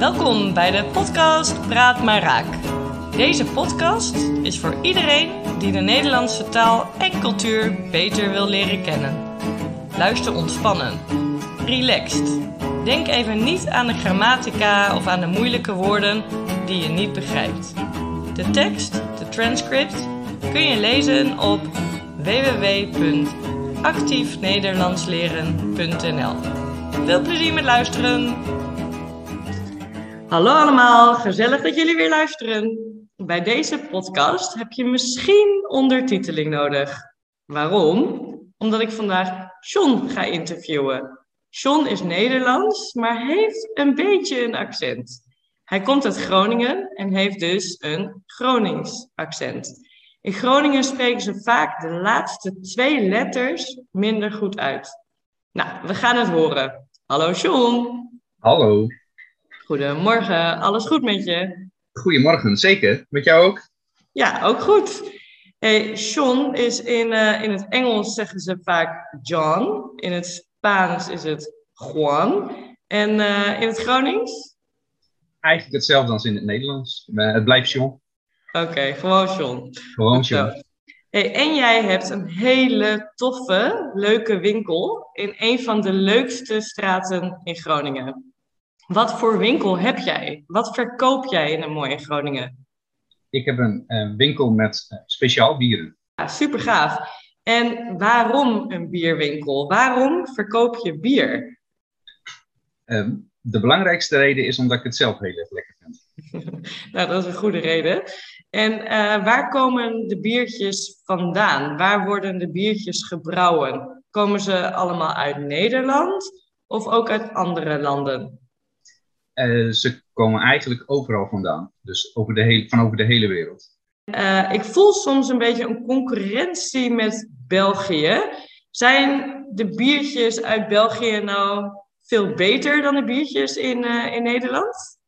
Welkom bij de podcast Praat maar Raak. Deze podcast is voor iedereen die de Nederlandse taal en cultuur beter wil leren kennen. Luister ontspannen, relaxed. Denk even niet aan de grammatica of aan de moeilijke woorden die je niet begrijpt. De tekst, de transcript, kun je lezen op www.actiefnederlandsleren.nl. Veel plezier met luisteren! Hallo allemaal, gezellig dat jullie weer luisteren. Bij deze podcast heb je misschien ondertiteling nodig. Waarom? Omdat ik vandaag John ga interviewen. John is Nederlands, maar heeft een beetje een accent. Hij komt uit Groningen en heeft dus een Gronings accent. In Groningen spreken ze vaak de laatste twee letters minder goed uit. Nou, we gaan het horen. Hallo John. Hallo. Goedemorgen, alles goed met je? Goedemorgen, zeker. Met jou ook? Ja, ook goed. Hey, Sean is in, uh, in het Engels zeggen ze vaak John. In het Spaans is het Juan. En uh, in het Gronings? Eigenlijk hetzelfde als in het Nederlands. Het blijft Sean. Oké, okay, gewoon Sean. Gewoon Sean. Hey, en jij hebt een hele toffe, leuke winkel in een van de leukste straten in Groningen. Wat voor winkel heb jij? Wat verkoop jij in een mooie Groningen? Ik heb een, een winkel met uh, speciaal bieren. Ja, super gaaf. En waarom een bierwinkel? Waarom verkoop je bier? Um, de belangrijkste reden is omdat ik het zelf heel erg lekker vind. nou, dat is een goede reden. En uh, waar komen de biertjes vandaan? Waar worden de biertjes gebrouwen? Komen ze allemaal uit Nederland of ook uit andere landen? Uh, ze komen eigenlijk overal vandaan. Dus over de hele, van over de hele wereld. Uh, ik voel soms een beetje een concurrentie met België. Zijn de biertjes uit België nou veel beter dan de biertjes in, uh, in Nederland?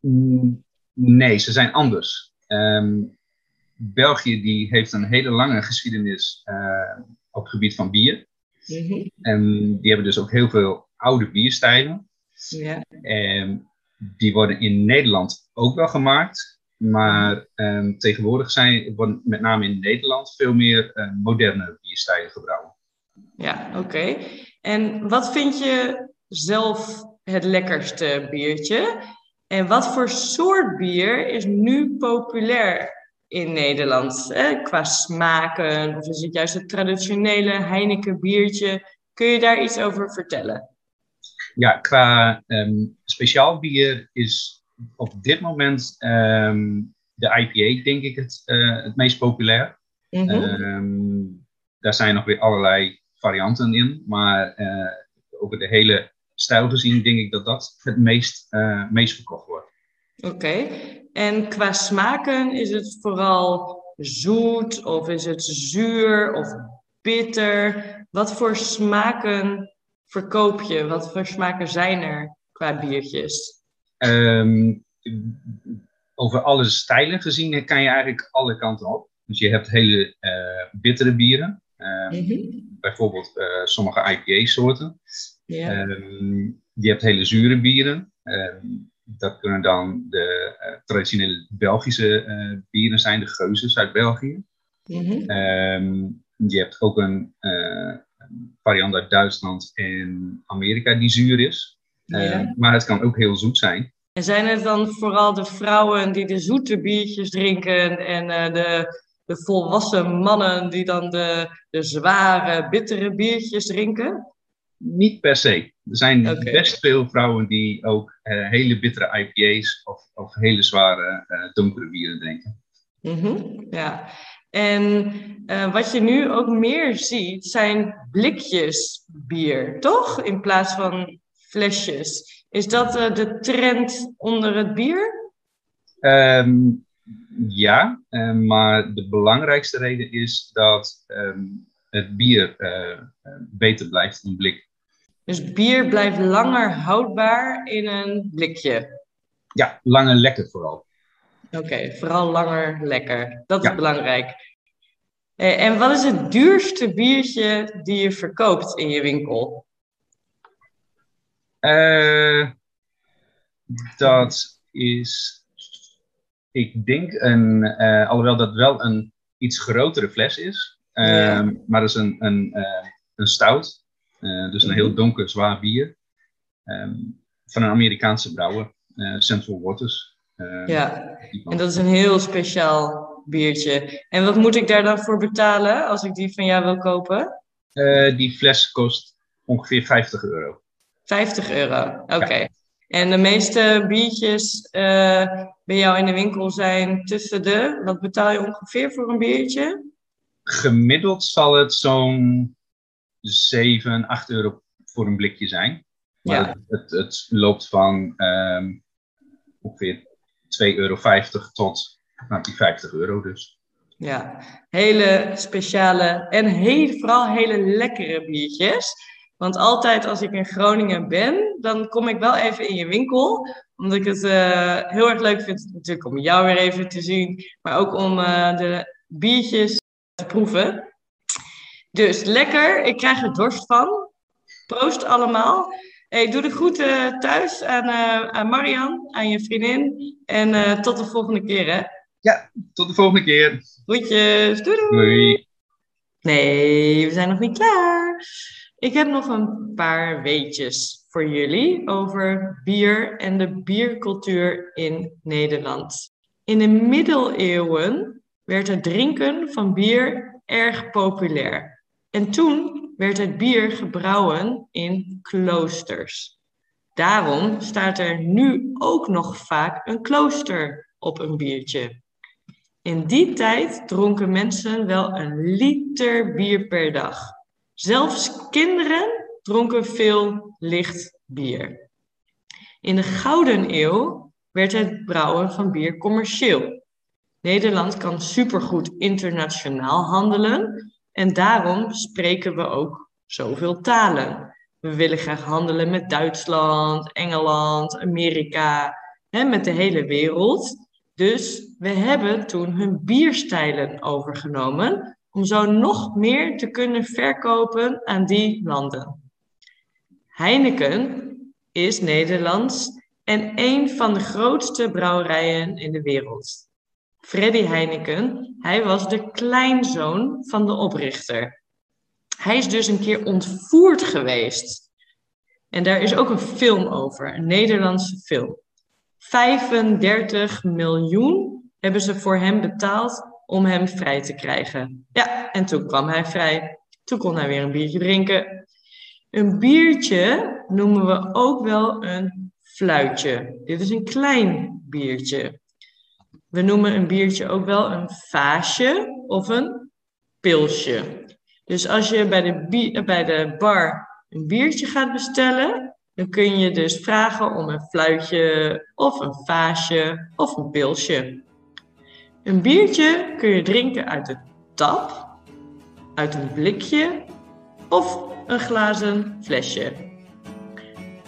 Mm, nee, ze zijn anders. Um, België die heeft een hele lange geschiedenis op het gebied van bier. Mm -hmm. En die hebben dus ook heel veel oude bierstijlen. Ja. En die worden in Nederland ook wel gemaakt. Maar um, tegenwoordig zijn, worden met name in Nederland veel meer uh, moderne bierstijlen gebrouwen. Ja, oké. Okay. En wat vind je zelf het lekkerste biertje? En wat voor soort bier is nu populair in Nederland? Eh, qua smaken? Of is het juist het traditionele Heineken biertje? Kun je daar iets over vertellen? Ja, qua um, speciaal bier is op dit moment um, de IPA, denk ik, het, uh, het meest populair. Mm -hmm. um, daar zijn nog weer allerlei varianten in, maar uh, over de hele stijl gezien denk ik dat dat het meest, uh, meest verkocht wordt. Oké, okay. en qua smaken is het vooral zoet of is het zuur of bitter? Wat voor smaken verkoop je? Wat voor smaken zijn er qua biertjes? Um, over alle stijlen gezien kan je eigenlijk alle kanten op. Dus je hebt hele uh, bittere bieren. Mm -hmm. Bijvoorbeeld uh, sommige IPA-soorten. Yeah. Um, je hebt hele zure bieren. dat kunnen dan de uh, traditionele Belgische bieren zijn, de geuzes uit België. Mm -hmm. je hebt ook een variant uit Duitsland en Amerika die zuur is. Ja. Uh, maar het kan ook heel zoet zijn. En zijn het dan vooral de vrouwen die de zoete biertjes drinken en uh, de, de volwassen mannen die dan de, de zware, bittere biertjes drinken? Niet per se. Er zijn okay. best veel vrouwen die ook uh, hele bittere IPA's of, of hele zware donkere bieren drinken. Mm -hmm. Ja, en uh, wat je nu ook meer ziet, zijn blikjes bier, toch? In plaats van flesjes. Is dat uh, de trend onder het bier? Um, ja, um, maar de belangrijkste reden is dat um, het bier uh, beter blijft in blik. Dus bier blijft langer houdbaar in een blikje? Ja, langer lekker vooral. Oké, okay, vooral langer lekker. Dat is ja. belangrijk. En wat is het duurste biertje die je verkoopt in je winkel? Uh, Dat is, ik denk, een, uh, alhoewel dat wel een iets grotere fles is, ehm, maar dat is een, een, een stout. Dus een heel mhm. donker, zwaar bier. Um, van een Amerikaanse brouwer, Central Waters. Ehm, ja, en dat is een heel speciaal biertje. En wat moet ik daar dan voor betalen als ik die van jou wil kopen? die fles kost ongeveer 50 euro. 50 euro, oké. En de meeste biertjes uh, bij jou in de winkel zijn tussen de, wat betaal je ongeveer voor een biertje? Gemiddeld zal het zo'n 7, 8 euro voor een blikje zijn. Maar ja. het, het, het, loopt van um, ongeveer 2,50 euro tot nou, die 50 euro dus. Ja, hele speciale en heel, vooral hele lekkere biertjes. Want altijd als ik in Groningen ben, dan kom ik wel even in je winkel. Omdat ik het uh, heel erg leuk vind natuurlijk om jou weer even te zien. Maar ook om uh, de biertjes te proeven. Dus lekker, ik krijg er dorst van. Proost allemaal. Hey, doe de groeten thuis aan, uh, aan Marian, aan je vriendin. En tot de volgende keer, hè? Ja, tot de volgende keer. Groetjes, doei doei. doei. Nee, we zijn nog niet klaar. Ik heb nog een paar weetjes voor jullie over bier en de biercultuur in Nederland. In de middeleeuwen werd het drinken van bier erg populair. En toen werd het bier gebrouwen in kloosters. Daarom staat er nu ook nog vaak een klooster op een biertje. In die tijd dronken mensen wel een liter bier per dag. Zelfs kinderen dronken veel licht bier. In de Gouden Eeuw werd het brouwen van bier commercieel. Nederland kan supergoed internationaal handelen en daarom spreken we ook zoveel talen. We willen graag handelen met Duitsland, Engeland, Amerika, hè, met de hele wereld. Dus we hebben toen hun bierstijlen overgenomen om zo nog meer te kunnen verkopen aan die landen. Heineken is Nederlands en een van de grootste brouwerijen in de wereld. Freddy Heineken, hij was de kleinzoon van de oprichter. Hij is dus een keer ontvoerd geweest. En daar is ook een film over, een Nederlandse film. 35 miljoen hebben ze voor hem betaald om hem vrij te krijgen. Ja, en toen kwam hij vrij. Toen kon hij weer een biertje drinken. Een biertje noemen we ook wel een fluitje. Dit is een klein biertje. We noemen een biertje ook wel een vaasje of een pilsje. Dus als je bij de, bij de bar een biertje gaat bestellen, dan kun je dus vragen om een fluitje of een vaasje of een pilsje. Een biertje kun je drinken uit een tap, uit een blikje of een glazen flesje.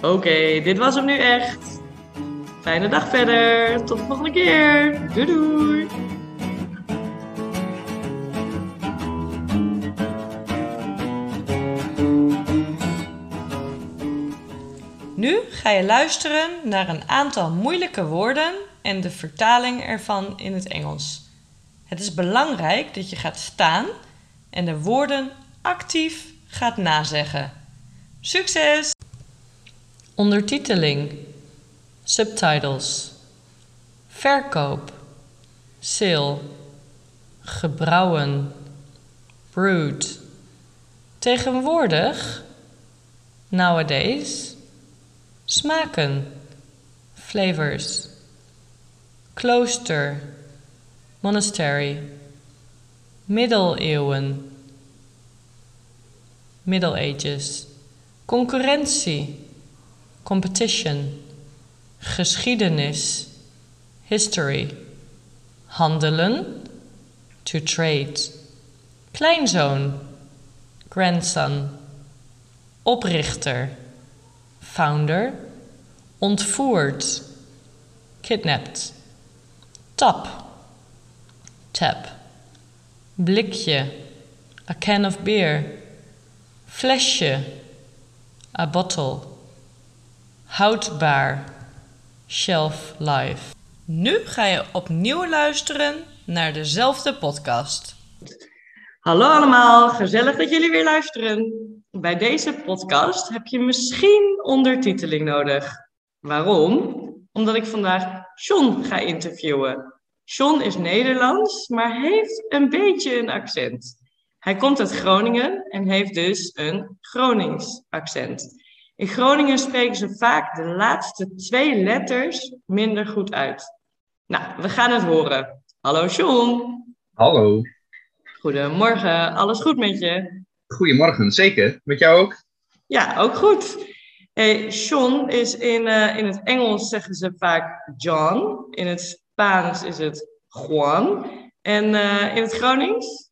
Oké, dit was hem nu echt. Fijne dag verder. Tot de volgende keer. Doei doei. Nu ga je luisteren naar een aantal moeilijke woorden en de vertaling ervan in het Engels. Het is belangrijk dat je gaat staan en de woorden actief gaat nazeggen. Succes! Ondertiteling Subtitles. Verkoop. Sale. Gebrouwen. Brewed Tegenwoordig Nowadays Smaken. Flavors. Klooster, monastery. Middeleeuwen, Middle Ages. Concurrentie, competition. Geschiedenis, history. Handelen, to trade. Kleinzoon, grandson. Oprichter, founder. Ontvoerd, kidnapped. Tap. Tap. Blikje. A can of beer. Flesje. A bottle. Houdbaar. Shelf Life. Nu ga je opnieuw luisteren naar dezelfde podcast. Hallo allemaal, gezellig dat jullie weer luisteren. Bij deze podcast heb je misschien ondertiteling nodig. Waarom? Omdat ik vandaag John ga interviewen. John is Nederlands, maar heeft een beetje een accent. Hij komt uit Groningen en heeft dus een Gronings accent. In Groningen spreken ze vaak de laatste twee letters minder goed uit. Nou, we gaan het horen. Hallo John. Hallo. Goedemorgen, alles goed met je? Goedemorgen, zeker. Met jou ook? Ja, ook goed. Hey, John is in, uh, in het Engels zeggen ze vaak John. In het Spaans is het Juan. En uh, in het Gronings?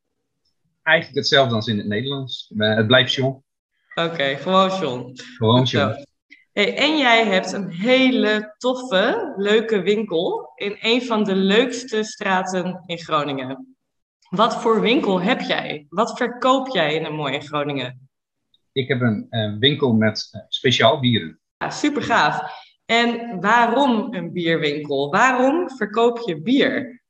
Eigenlijk hetzelfde als in het Nederlands. Het blijft John. Oké, gewoon John. Gewoon John. Hey, en jij hebt een hele toffe, leuke winkel in een van de leukste straten in Groningen. Wat voor winkel heb jij? Wat verkoop jij in een mooie Groningen? Ik heb een, een winkel met uh, speciaal bieren. Ja, super gaaf. En waarom een bierwinkel? Waarom verkoop je bier?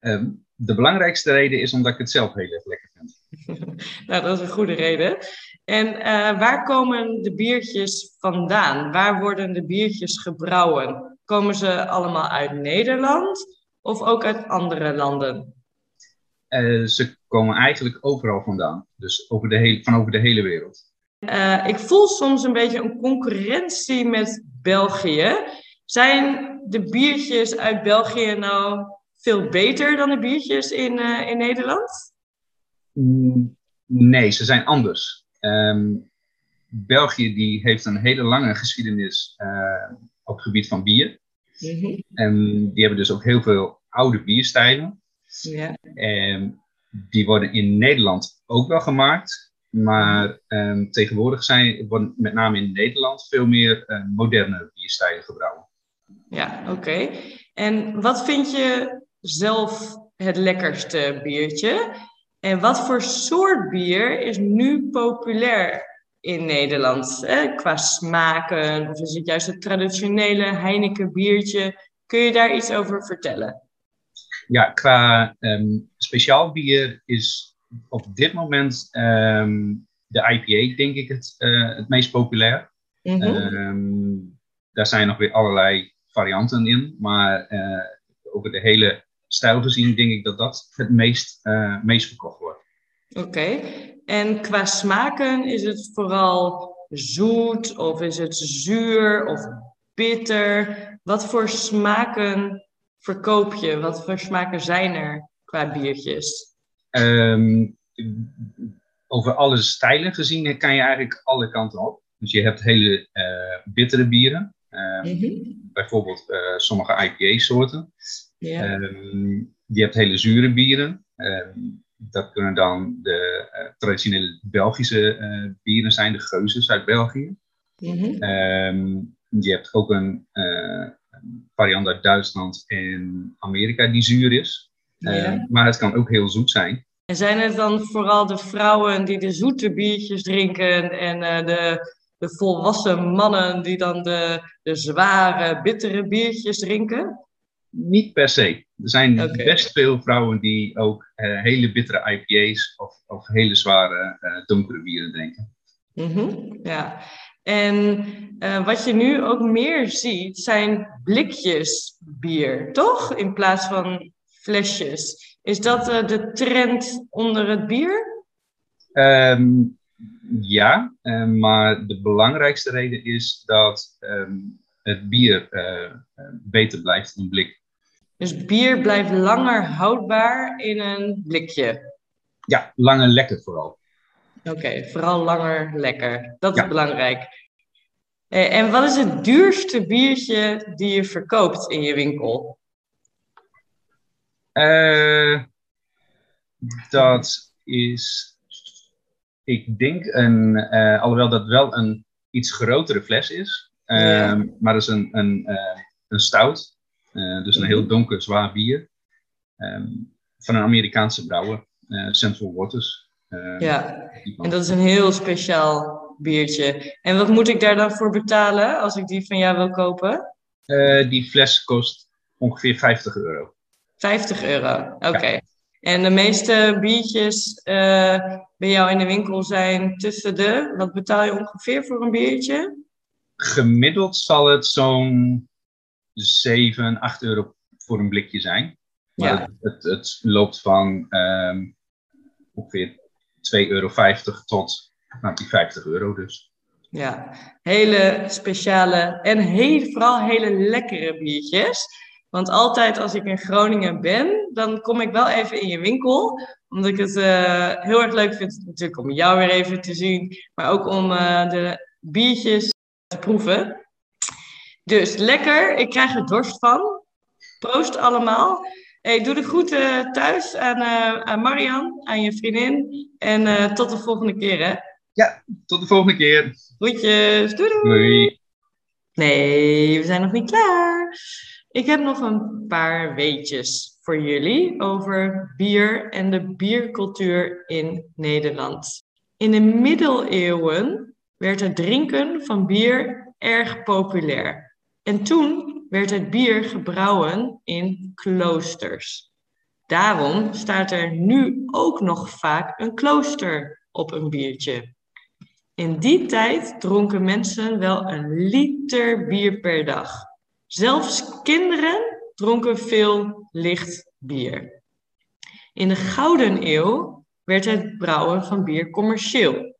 Um, de belangrijkste reden is omdat ik het zelf heel erg lekker vind. nou, dat is een goede reden. En uh, waar komen de biertjes vandaan? Waar worden de biertjes gebrouwen? Komen ze allemaal uit Nederland of ook uit andere landen? Uh, ze komen eigenlijk overal vandaan. Dus over de hele, van over de hele wereld. Uh, ik voel soms een beetje een concurrentie met België. Zijn de biertjes uit België nou veel beter dan de biertjes in, in Nederland? Mm, nee, ze zijn anders. Um, België die heeft een hele lange geschiedenis uh, op het gebied van bier. Mm -hmm. En die hebben dus ook heel veel oude bierstijlen. Ja. En die worden in Nederland ook wel gemaakt. Maar um, tegenwoordig zijn, worden met name in Nederland veel meer uh, moderne bierstijlen gebrouwen. Ja, oké. Okay. En wat vind je zelf het lekkerste biertje? En wat voor soort bier is nu populair in Nederland? Hè? Qua smaken, of is het juist het traditionele Heineken biertje? Kun je daar iets over vertellen? Ja, qua um, speciaal bier is op dit moment um, de IPA, denk ik, het, uh, het meest populair. Mm -hmm. um, daar zijn nog weer allerlei varianten in, maar uh, over de hele stijl gezien denk ik dat dat het meest, uh, meest verkocht wordt. Oké, okay. en qua smaken is het vooral zoet of is het zuur of bitter? Wat voor smaken verkoop je? Wat voor smaken zijn er qua biertjes? Um, over alle stijlen gezien kan je eigenlijk alle kanten op. Dus je hebt hele uh, bittere bieren. Mm -hmm. Bijvoorbeeld uh, sommige IPA-soorten. Yeah. Um, je hebt hele zure bieren. dat kunnen dan de uh, traditionele Belgische bieren zijn, de geuzes uit België. Mm -hmm. je hebt ook een variant uit Duitsland en Amerika die zuur is. Maar het kan ook heel zoet zijn. En zijn het dan vooral de vrouwen die de zoete biertjes drinken en de, de volwassen mannen die dan de, de zware, bittere biertjes drinken? Niet per se. Er zijn okay. best veel vrouwen die ook uh, hele bittere IPA's of, of hele zware donkere bieren drinken. Mm -hmm. Ja. En uh, wat je nu ook meer ziet, zijn blikjes bier, toch? In plaats van flesjes. Is dat uh, de trend onder het bier? Um, ja, maar de belangrijkste reden is dat um, het bier beter blijft in blik. Dus bier blijft langer houdbaar in een blikje? Ja, langer lekker vooral. Oké, okay, vooral langer lekker. Dat is ja. belangrijk. En wat is het duurste biertje die je verkoopt in je winkel? Uh, dat is, ik denk, een, uh, alhoewel dat wel een iets grotere fles is, uh, ja. maar dat is een, een, een stout, dus een heel donker, zwaar bier, um, van een Amerikaanse brouwer, Central Waters. ja, en dat is een heel speciaal biertje. En wat moet ik daar dan voor betalen als ik die van jou wil kopen? die fles kost ongeveer 50 euro. 50 euro, oké. En de meeste biertjes uh, bij jou in de winkel zijn tussen de, wat betaal je ongeveer voor een biertje? Gemiddeld zal het zo'n 7, 8 euro voor een blikje zijn. Maar ja. het, het, het, loopt van um, ongeveer 2,50 euro tot nou, die 50 euro dus. Ja, hele speciale en heel, vooral hele lekkere biertjes. Want altijd als ik in Groningen ben, dan kom ik wel even in je winkel. Omdat ik het uh, heel erg leuk vind natuurlijk om jou weer even te zien. Maar ook om uh, de biertjes te proeven. Dus lekker, ik krijg er dorst van. Proost allemaal. Hey, doe de groeten thuis aan, uh, aan Marian, aan je vriendin. En tot de volgende keer hè. Ja, tot de volgende keer. Groetjes, doei doei. doei. Nee, we zijn nog niet klaar. Ik heb nog een paar weetjes voor jullie over bier en de biercultuur in Nederland. In de middeleeuwen werd het drinken van bier erg populair. En toen werd het bier gebrouwen in kloosters. Daarom staat er nu ook nog vaak een klooster op een biertje. In die tijd dronken mensen wel een liter bier per dag. Zelfs kinderen dronken veel licht bier. In de Gouden Eeuw werd het brouwen van bier commercieel.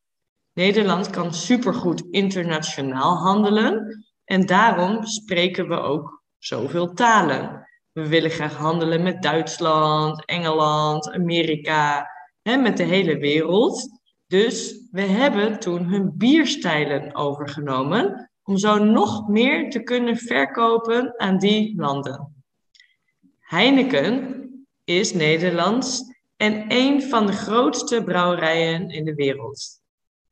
Nederland kan supergoed internationaal handelen en daarom spreken we ook zoveel talen. We willen graag handelen met Duitsland, Engeland, Amerika, hè, met de hele wereld. Dus we hebben toen hun bierstijlen overgenomen om zo nog meer te kunnen verkopen aan die landen. Heineken is Nederlands en een van de grootste brouwerijen in de wereld.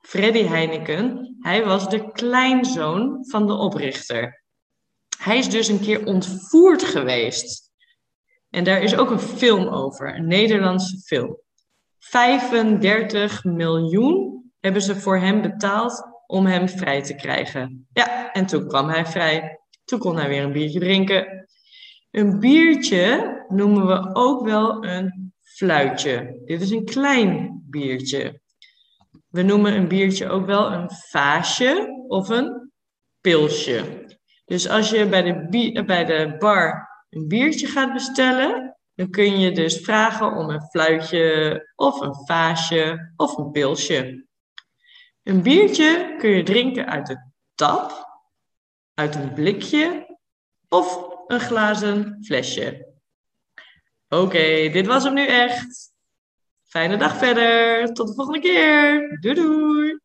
Freddy Heineken, hij was de kleinzoon van de oprichter. Hij is dus een keer ontvoerd geweest. En daar is ook een film over, een Nederlandse film. 35 miljoen hebben ze voor hem betaald om hem vrij te krijgen. Ja, en toen kwam hij vrij. Toen kon hij weer een biertje drinken. Een biertje noemen we ook wel een fluitje. Dit is een klein biertje. We noemen een biertje ook wel een vaasje of een pilsje. Dus als je bij de, bij de bar een biertje gaat bestellen, dan kun je dus vragen om een fluitje of een vaasje of een pilsje. Een biertje kun je drinken uit een tap, uit een blikje of een glazen flesje. Oké, dit was hem nu echt. Fijne dag verder. Tot de volgende keer. Doei doei.